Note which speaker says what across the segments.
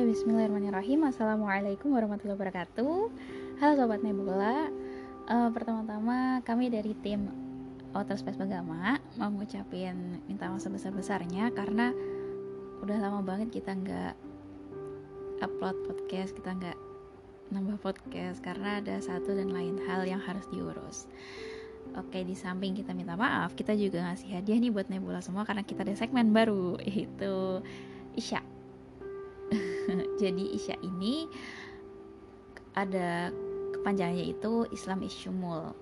Speaker 1: Ya, bismillahirrahmanirrahim. Assalamualaikum warahmatullahi wabarakatuh. Halo Sobat Nebula. Uh, pertama-tama kami dari tim Outer Space Bagama mau ngucapin minta maaf sebesar-besarnya karena udah lama banget kita nggak upload podcast, kita nggak nambah podcast karena ada satu dan lain hal yang harus diurus. Oke, di samping kita minta maaf, kita juga ngasih hadiah nih buat Nebula semua karena kita ada segmen baru yaitu Isya. Jadi Isya ini ada kepanjangannya itu Islam Isyumul.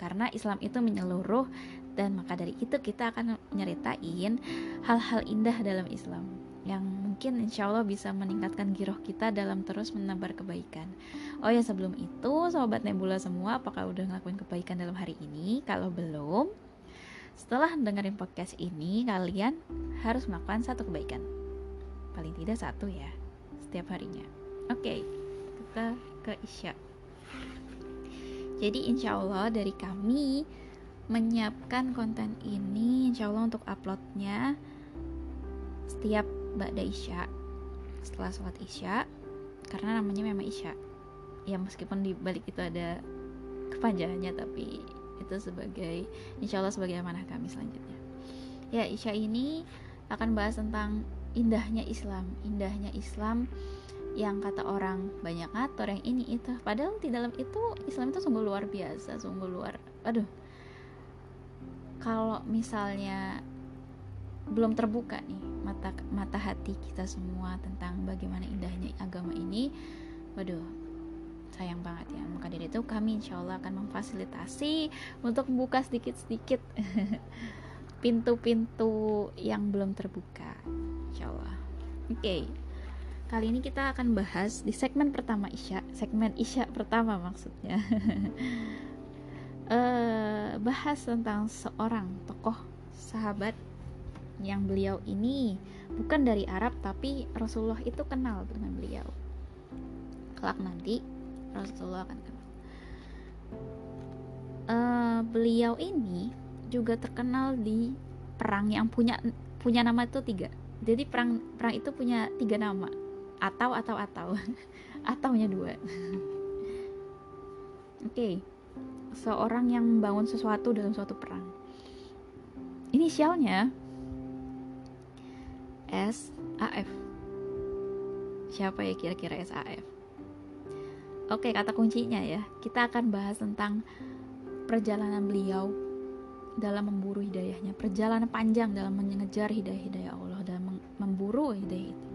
Speaker 1: Karena Islam itu menyeluruh dan maka dari itu kita akan nyeritain hal-hal indah dalam Islam yang mungkin insya Allah bisa meningkatkan giroh kita dalam terus menebar kebaikan. Oh ya sebelum itu sobat Nebula semua apakah udah ngelakuin kebaikan dalam hari ini? Kalau belum, setelah dengerin podcast ini kalian harus melakukan satu kebaikan. Paling tidak satu ya setiap harinya. Oke, okay, kita ke Isya. Jadi insya Allah dari kami menyiapkan konten ini insya Allah untuk uploadnya setiap Ba'da Isya setelah sholat Isya karena namanya memang Isya ya meskipun di balik itu ada kepanjangannya tapi itu sebagai insya Allah sebagai amanah kami selanjutnya ya Isya ini akan bahas tentang indahnya Islam indahnya Islam yang kata orang banyak ngatur yang ini itu. Padahal di dalam itu Islam itu sungguh luar biasa sungguh luar aduh. Kalau misalnya belum terbuka nih mata mata hati kita semua tentang bagaimana indahnya agama ini waduh sayang banget ya. Maka dari itu kami insya Allah akan memfasilitasi untuk membuka sedikit-sedikit pintu-pintu yang belum terbuka. Insya Allah oke. Okay. kali ini kita akan bahas di segmen pertama Isya. Segmen Isya pertama maksudnya. Uh, bahas tentang seorang tokoh sahabat yang beliau ini bukan dari Arab tapi Rasulullah itu kenal dengan beliau. Kelak nanti Rasulullah akan kenal. Uh, beliau ini juga terkenal di perang yang punya punya nama itu tiga jadi perang perang itu punya tiga nama atau atau atau ataunya dua oke okay. seorang yang membangun sesuatu dalam suatu perang inisialnya SAF. Siapa ya kira-kira SAF? Oke, kata kuncinya ya. Kita akan bahas tentang perjalanan beliau dalam memburu hidayahnya, perjalanan panjang dalam mengejar hidayah-hidayah Allah, dalam memburu hidayah itu.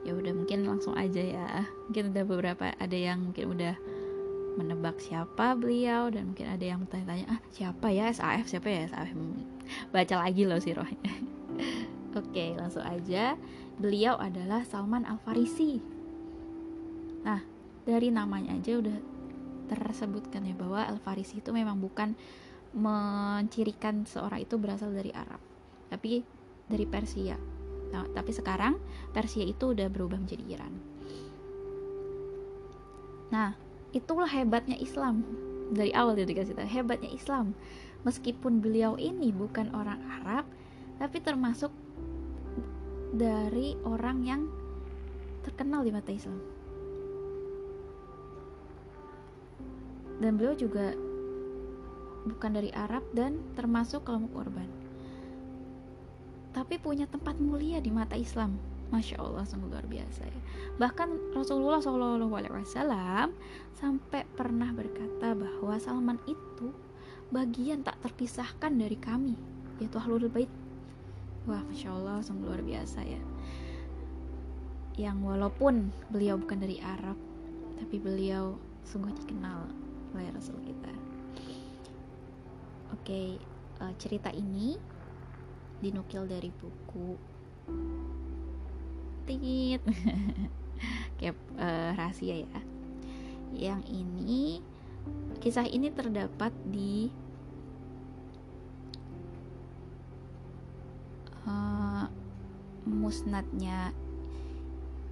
Speaker 1: Ya udah mungkin langsung aja ya. Mungkin udah beberapa ada yang mungkin udah menebak siapa beliau dan mungkin ada yang bertanya-tanya ah siapa ya? SAF siapa ya? SAF baca lagi loh si rohnya. Oke langsung aja. Beliau adalah Salman Al Farisi nah dari namanya aja udah tersebutkan ya bahwa Al Farisi itu memang bukan mencirikan seorang itu berasal dari Arab tapi dari Persia. Nah, tapi sekarang Persia itu udah berubah menjadi Iran. Nah itulah hebatnya Islam. Dari awal dia dikasih tahu hebatnya Islam. Meskipun beliau ini bukan orang Arab tapi termasuk dari orang yang terkenal di mata Islam dan beliau juga bukan dari Arab dan termasuk kelompok korban. Tapi punya tempat mulia di mata Islam. Masya Allah sungguh luar biasa ya. Bahkan Rasulullah SAW Sampai pernah berkata bahwa Salman itu bagian tak terpisahkan dari kami yaitu ahlul bait. Wah masya Allah sungguh luar biasa ya. Yang walaupun beliau bukan dari Arab tapi beliau sungguh dikenal oleh Rasul kita oke okay, uh, eh, cerita ini dinukil dari buku tit kayak uh, rahasia ya yang ini Kisah ini terdapat di uh, musnadnya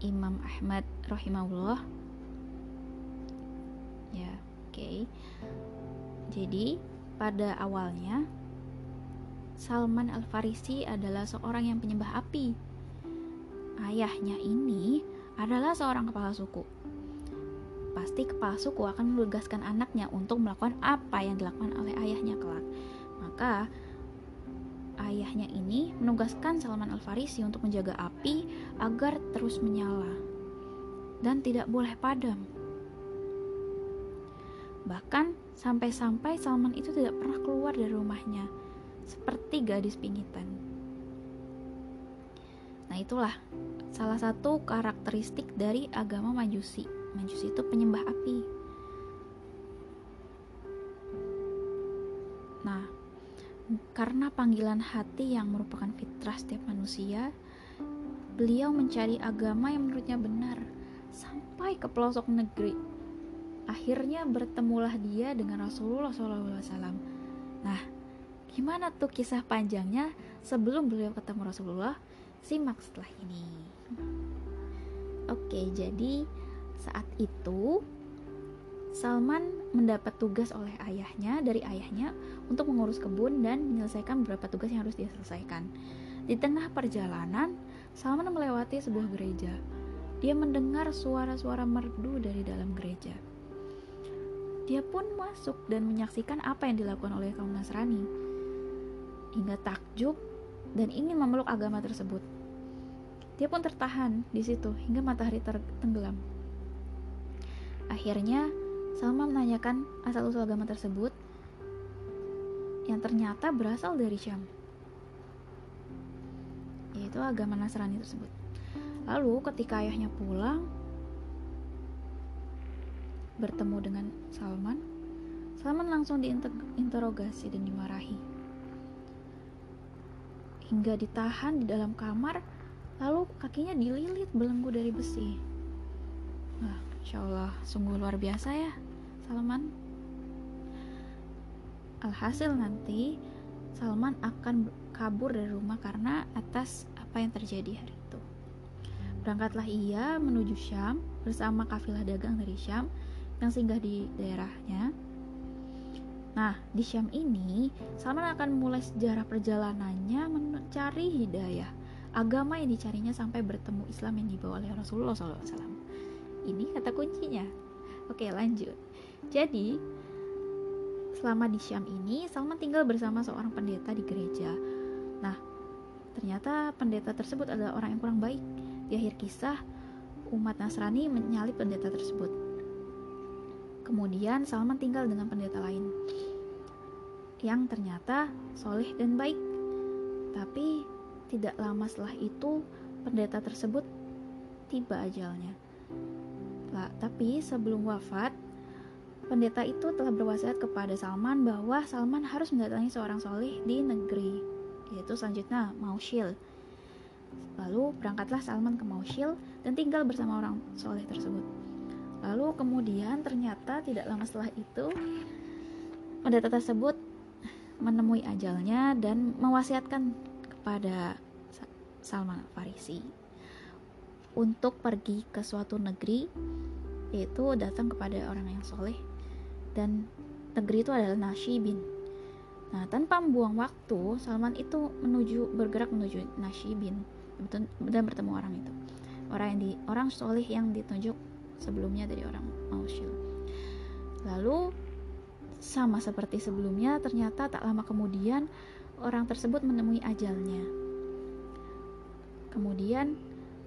Speaker 1: Imam Ahmad rahimahullah. Ya. Okay. Jadi, pada awalnya Salman Al-Farisi adalah seorang yang penyembah api ayahnya ini adalah seorang kepala suku. Pasti kepala suku akan menugaskan anaknya untuk melakukan apa yang dilakukan oleh ayahnya kelak. Maka ayahnya ini menugaskan Salman Al-Farisi untuk menjaga api agar terus menyala dan tidak boleh padam. Bahkan sampai-sampai Salman itu tidak pernah keluar dari rumahnya, seperti gadis pingitan. Nah, itulah salah satu karakteristik dari agama Majusi. Majusi itu penyembah api. Nah, karena panggilan hati yang merupakan fitrah setiap manusia, beliau mencari agama yang menurutnya benar sampai ke pelosok negeri. Akhirnya bertemulah dia dengan Rasulullah SAW. Nah, gimana tuh kisah panjangnya sebelum beliau ketemu Rasulullah? Simak setelah ini. Oke, jadi saat itu Salman mendapat tugas oleh ayahnya dari ayahnya untuk mengurus kebun dan menyelesaikan beberapa tugas yang harus dia selesaikan. Di tengah perjalanan, Salman melewati sebuah gereja. Dia mendengar suara-suara merdu dari dalam gereja. Dia pun masuk dan menyaksikan apa yang dilakukan oleh kaum Nasrani. Hingga takjub dan ingin memeluk agama tersebut. Dia pun tertahan di situ hingga matahari tenggelam. Akhirnya, Salma menanyakan asal-usul agama tersebut yang ternyata berasal dari Syam, yaitu agama Nasrani tersebut. Lalu, ketika ayahnya pulang, bertemu dengan Salman langsung diinterogasi dan dimarahi. Hingga ditahan di dalam kamar lalu kakinya dililit belenggu dari besi. Wah, Insya Allah sungguh luar biasa ya Salman. Alhasil nanti Salman akan kabur dari rumah karena atas apa yang terjadi hari itu. Berangkatlah ia menuju Syam bersama kafilah dagang dari Syam yang singgah di daerahnya Nah, di Syam ini, Salman akan mulai sejarah perjalanannya mencari hidayah, agama yang dicarinya sampai bertemu Islam yang dibawa oleh Rasulullah SAW. Ini kata kuncinya. Oke, lanjut. Jadi, selama di Syam ini, Salman tinggal bersama seorang pendeta di gereja. Nah, ternyata pendeta tersebut adalah orang yang kurang baik. Di akhir kisah, umat Nasrani menyalip pendeta tersebut. Kemudian Salman tinggal dengan pendeta lain yang ternyata soleh dan baik. Tapi tidak lama setelah itu pendeta tersebut tiba ajalnya. Lah, tapi sebelum wafat, pendeta itu telah berwasiat kepada Salman bahwa Salman harus mendatangi seorang soleh di negeri, yaitu selanjutnya Maushil. Lalu berangkatlah Salman ke Maushil dan tinggal bersama orang soleh tersebut. Lalu kemudian ternyata tidak lama setelah itu pendeta tersebut menemui ajalnya dan mewasiatkan kepada Salman Farisi untuk pergi ke suatu negeri yaitu datang kepada orang yang soleh. Dan negeri itu adalah Nashibin. Nah tanpa membuang waktu Salman itu menuju bergerak menuju Nashibin. Dan bertemu orang itu. Orang yang di orang soleh yang ditunjuk sebelumnya dari orang Mausil lalu sama seperti sebelumnya, ternyata tak lama kemudian orang tersebut menemui ajalnya. Kemudian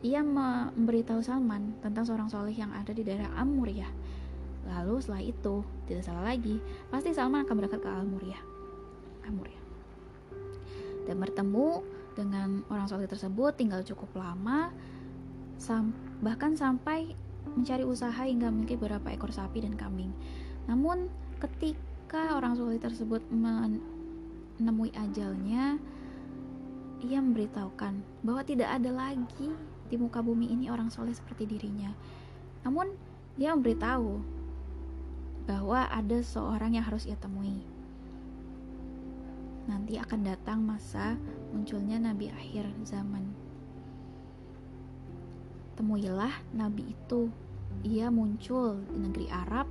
Speaker 1: ia memberitahu Salman tentang seorang soleh yang ada di daerah Amuriah. Lalu setelah itu, tidak salah lagi, pasti Salman akan berangkat ke Amuriah. Amuriah. Dan bertemu dengan orang soleh tersebut tinggal cukup lama, sam bahkan sampai mencari usaha hingga memiliki beberapa ekor sapi dan kambing. Namun ketika orang soleh tersebut menemui ajalnya ia memberitahukan bahwa tidak ada lagi di muka bumi ini orang soleh seperti dirinya. Namun dia memberitahu bahwa ada seorang yang harus ia temui. Nanti akan datang masa munculnya nabi akhir zaman. Temuilah nabi itu. Ia muncul di negeri Arab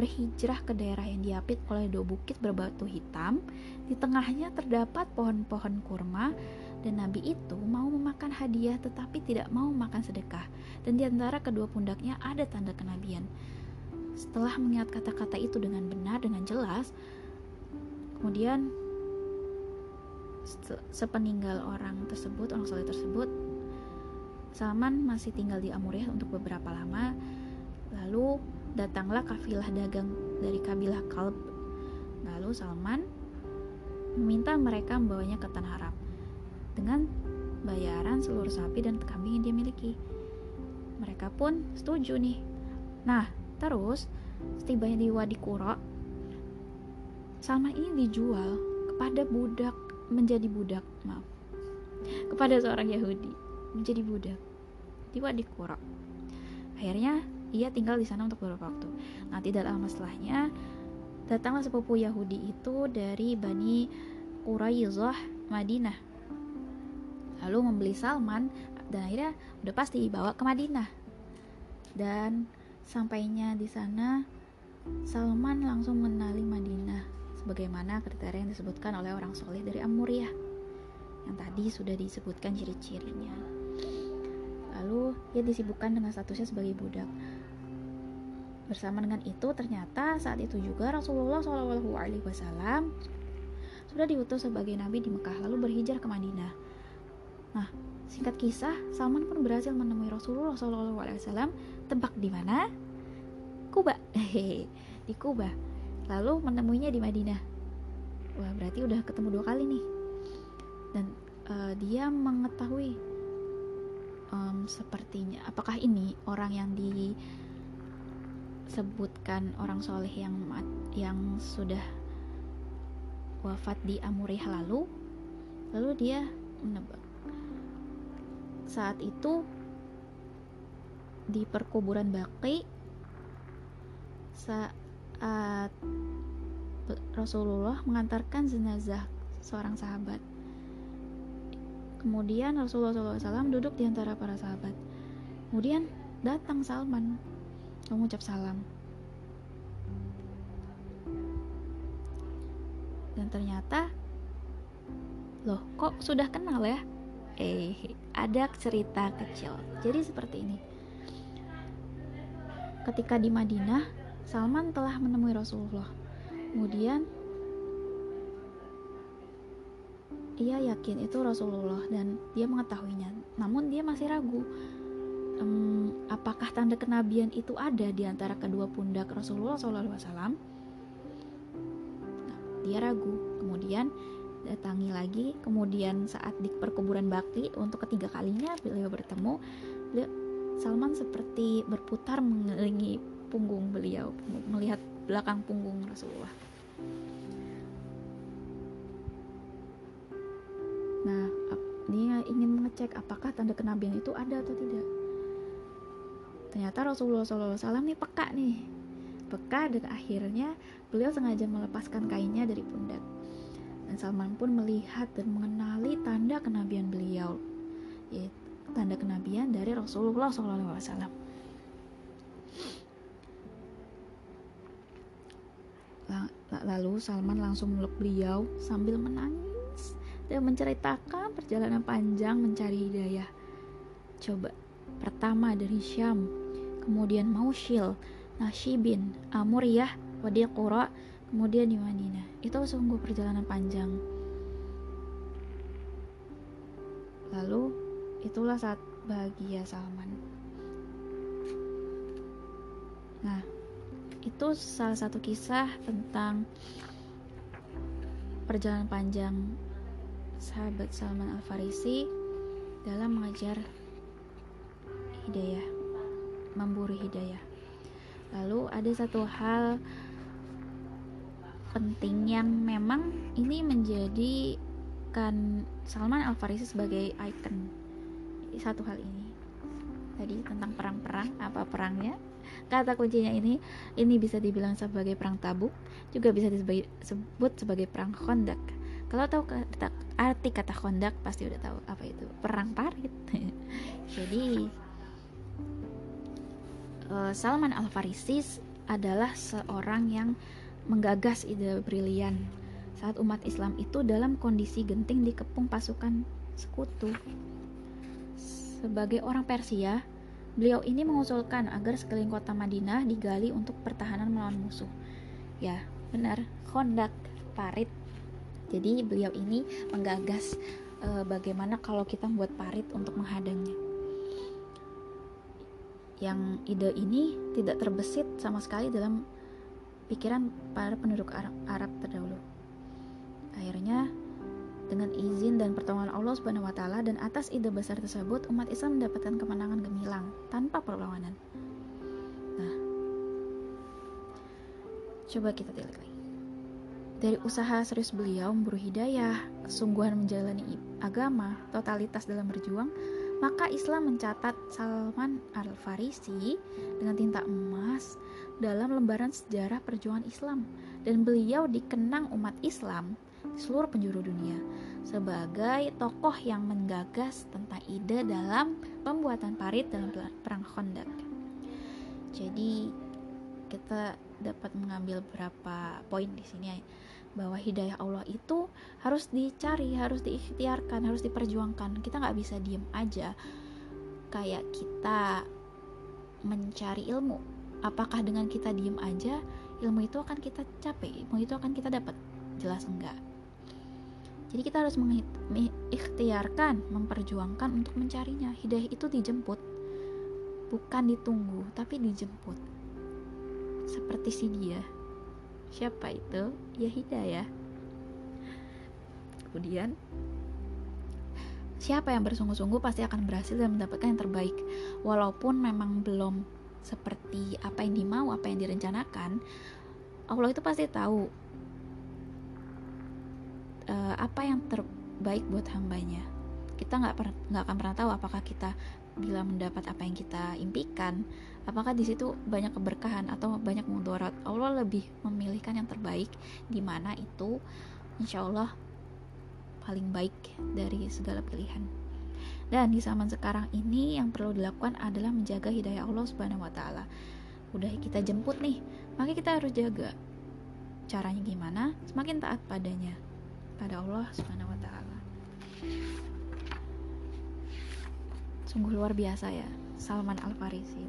Speaker 1: berhijrah ke daerah yang diapit oleh dua bukit berbatu hitam. Di tengahnya terdapat pohon-pohon kurma dan Nabi itu mau memakan hadiah tetapi tidak mau makan sedekah dan di antara kedua pundaknya ada tanda kenabian. Setelah mengingat kata-kata itu dengan benar dengan jelas, kemudian sepeninggal orang tersebut, orang soleh tersebut, Salman masih tinggal di Amuriah untuk beberapa lama. Lalu datanglah kafilah dagang dari kabilah Kalb. Lalu Salman meminta mereka membawanya ke Tanah Arab dengan bayaran seluruh sapi dan kambing yang dia miliki. Mereka pun setuju nih. Nah, terus setibanya di Wadi Kuro, Salman ini dijual kepada budak menjadi budak, maaf. Kepada seorang Yahudi menjadi budak di Wadi Kuro. Akhirnya ia tinggal di sana untuk beberapa waktu. Nah, tidak lama setelahnya datanglah sepupu Yahudi itu dari Bani Quraizah Madinah. Lalu membeli Salman dan akhirnya udah pasti dibawa ke Madinah. Dan sampainya di sana Salman langsung mengenali Madinah sebagaimana kriteria yang disebutkan oleh orang soleh dari Amuriah yang tadi sudah disebutkan ciri-cirinya lalu ia disibukkan dengan statusnya sebagai budak bersama dengan itu ternyata saat itu juga Rasulullah SAW sudah diutus sebagai nabi di Mekah lalu berhijrah ke Madinah Nah, singkat kisah, Salman pun berhasil menemui Rasulullah SAW. Tebak di mana? Kuba. di Kuba. Lalu menemuinya di Madinah. Wah, berarti udah ketemu dua kali nih. Dan uh, dia mengetahui um, sepertinya apakah ini orang yang disebutkan orang soleh yang yang sudah wafat di Amurih lalu lalu dia menebak saat itu di perkuburan Baqi saat Rasulullah mengantarkan jenazah seorang sahabat. Kemudian Rasulullah SAW duduk di antara para sahabat. Kemudian datang Salman mengucap salam. Dan ternyata, loh kok sudah kenal ya? eh ada cerita kecil jadi seperti ini ketika di Madinah Salman telah menemui Rasulullah kemudian ia yakin itu Rasulullah dan dia mengetahuinya. Namun dia masih ragu. Um, apakah tanda kenabian itu ada di antara kedua pundak Rasulullah SAW nah, dia ragu. Kemudian datangi lagi. Kemudian saat di perkuburan bakti untuk ketiga kalinya beliau bertemu. Beliau Salman seperti berputar mengelilingi punggung beliau melihat belakang punggung Rasulullah nah dia ingin mengecek apakah tanda kenabian itu ada atau tidak. Ternyata Rasulullah SAW nih peka nih. Peka dan akhirnya beliau sengaja melepaskan kainnya dari pundak. Dan Salman pun melihat dan mengenali tanda kenabian beliau, yaitu tanda kenabian dari Rasulullah SAW. Lalu Salman langsung meluk beliau sambil menangis dan menceritakan perjalanan panjang mencari hidayah. Coba, pertama dari Syam, kemudian Maushil, Nashibin, Amuriyah, Wadi Qura, kemudian di Madinah. Itu sungguh perjalanan panjang. Lalu itulah saat bahagia Salman. Nah, itu salah satu kisah tentang perjalanan panjang sahabat Salman Al Farisi dalam mengajar hidayah, memburu hidayah. Lalu ada satu hal penting yang memang ini menjadi kan Salman Al Farisi sebagai ikon. Satu hal ini. Tadi tentang perang-perang apa perangnya? Kata kuncinya ini ini bisa dibilang sebagai perang tabuk juga bisa disebut sebagai perang kondak kalau tahu kata, arti kata kondak pasti udah tahu apa itu perang parit jadi uh, Salman Al Farisi adalah seorang yang menggagas ide brilian saat umat Islam itu dalam kondisi genting dikepung pasukan sekutu. Sebagai orang Persia, beliau ini mengusulkan agar sekeliling kota Madinah digali untuk pertahanan melawan musuh. Ya, benar, kondak parit. Jadi beliau ini menggagas e, bagaimana kalau kita membuat parit untuk menghadangnya. Yang ide ini tidak terbesit sama sekali dalam pikiran para penduduk Arab, Arab terdahulu. Akhirnya dengan izin dan pertolongan Allah Subhanahu wa taala dan atas ide besar tersebut umat Islam mendapatkan kemenangan gemilang tanpa perlawanan. Nah, coba kita tilik lagi. Dari usaha serius beliau memburu hidayah, kesungguhan menjalani agama, totalitas dalam berjuang, maka Islam mencatat Salman Al-Farisi dengan tinta emas dalam lembaran sejarah perjuangan Islam dan beliau dikenang umat Islam seluruh penjuru dunia sebagai tokoh yang menggagas tentang ide dalam pembuatan parit dalam perang Khandaq. Jadi kita dapat mengambil beberapa poin di sini bahwa hidayah Allah itu harus dicari, harus diikhtiarkan, harus diperjuangkan. Kita nggak bisa diem aja kayak kita mencari ilmu. Apakah dengan kita diem aja ilmu itu akan kita capek, ilmu itu akan kita dapat? Jelas enggak. Jadi kita harus mengikhtiarkan, memperjuangkan untuk mencarinya. Hidayah itu dijemput, bukan ditunggu, tapi dijemput. Seperti si dia. Siapa itu? Ya hidayah. Kemudian siapa yang bersungguh-sungguh pasti akan berhasil dan mendapatkan yang terbaik. Walaupun memang belum seperti apa yang dimau, apa yang direncanakan, Allah itu pasti tahu uh, apa yang terbaik buat hambanya kita nggak nggak akan pernah tahu apakah kita bila mendapat apa yang kita impikan apakah di situ banyak keberkahan atau banyak mudarat Allah lebih memilihkan yang terbaik di mana itu insya Allah paling baik dari segala pilihan dan di zaman sekarang ini yang perlu dilakukan adalah menjaga hidayah Allah Subhanahu wa taala. Udah kita jemput nih, maka kita harus jaga. Caranya gimana? Semakin taat padanya pada Allah Subhanahu wa taala. Sungguh luar biasa ya, Salman Al-Farisi.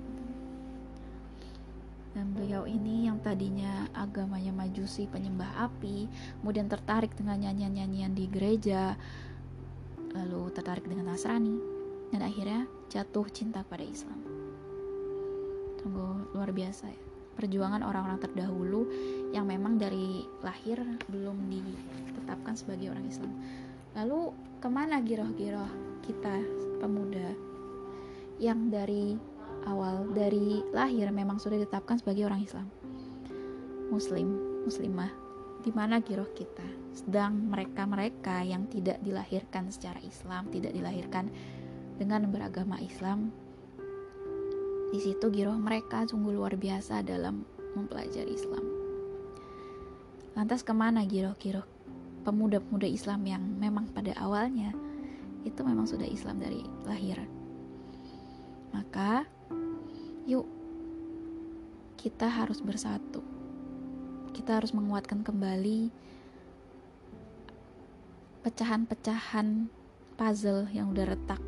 Speaker 1: Dan beliau ini yang tadinya agamanya majusi penyembah api, kemudian tertarik dengan nyanyian-nyanyian di gereja, lalu tertarik dengan Nasrani, dan akhirnya jatuh cinta pada Islam. Sungguh luar biasa ya perjuangan orang-orang terdahulu yang memang dari lahir belum ditetapkan sebagai orang Islam. Lalu ke mana giroh-giroh kita pemuda yang dari awal dari lahir memang sudah ditetapkan sebagai orang Islam, Muslim, Muslimah? Di mana giroh kita? Sedang mereka-mereka yang tidak dilahirkan secara Islam, tidak dilahirkan dengan beragama Islam, di situ giroh mereka sungguh luar biasa dalam mempelajari Islam. Lantas ke mana giroh-giroh pemuda-pemuda Islam yang memang pada awalnya itu memang sudah Islam dari lahir? Maka yuk kita harus bersatu. Kita harus menguatkan kembali pecahan-pecahan puzzle yang udah retak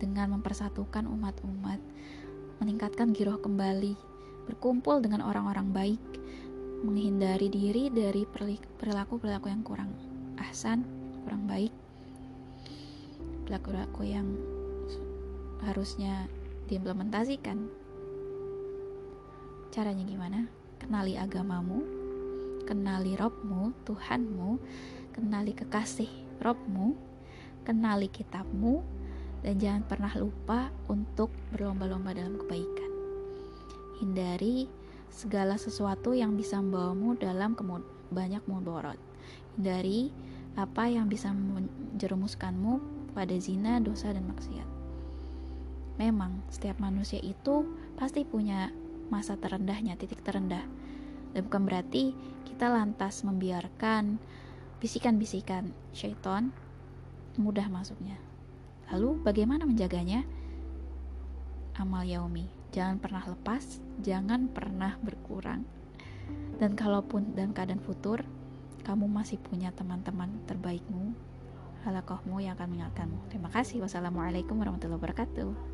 Speaker 1: dengan mempersatukan umat-umat, meningkatkan giroh kembali, berkumpul dengan orang-orang baik, menghindari diri dari perilaku-perilaku yang kurang ahsan, kurang baik, perilaku-perilaku yang harusnya diimplementasikan. Caranya gimana? Kenali agamamu, kenali Robmu, Tuhanmu, kenali kekasih Robmu, kenali kitabmu, dan jangan pernah lupa untuk berlomba-lomba dalam kebaikan. Hindari segala sesuatu yang bisa membawamu dalam banyak mudarat. Hindari apa yang bisa menjerumuskanmu pada zina, dosa, dan maksiat. Memang, setiap manusia itu pasti punya masa terendahnya, titik terendah. Dan bukan berarti kita lantas membiarkan bisikan-bisikan syaitan mudah masuknya. Lalu bagaimana menjaganya? Amal yaumi, jangan pernah lepas, jangan pernah berkurang. Dan kalaupun dalam keadaan futur, kamu masih punya teman-teman terbaikmu, halakohmu yang akan mengingatkanmu terima kasih wassalamualaikum warahmatullahi wabarakatuh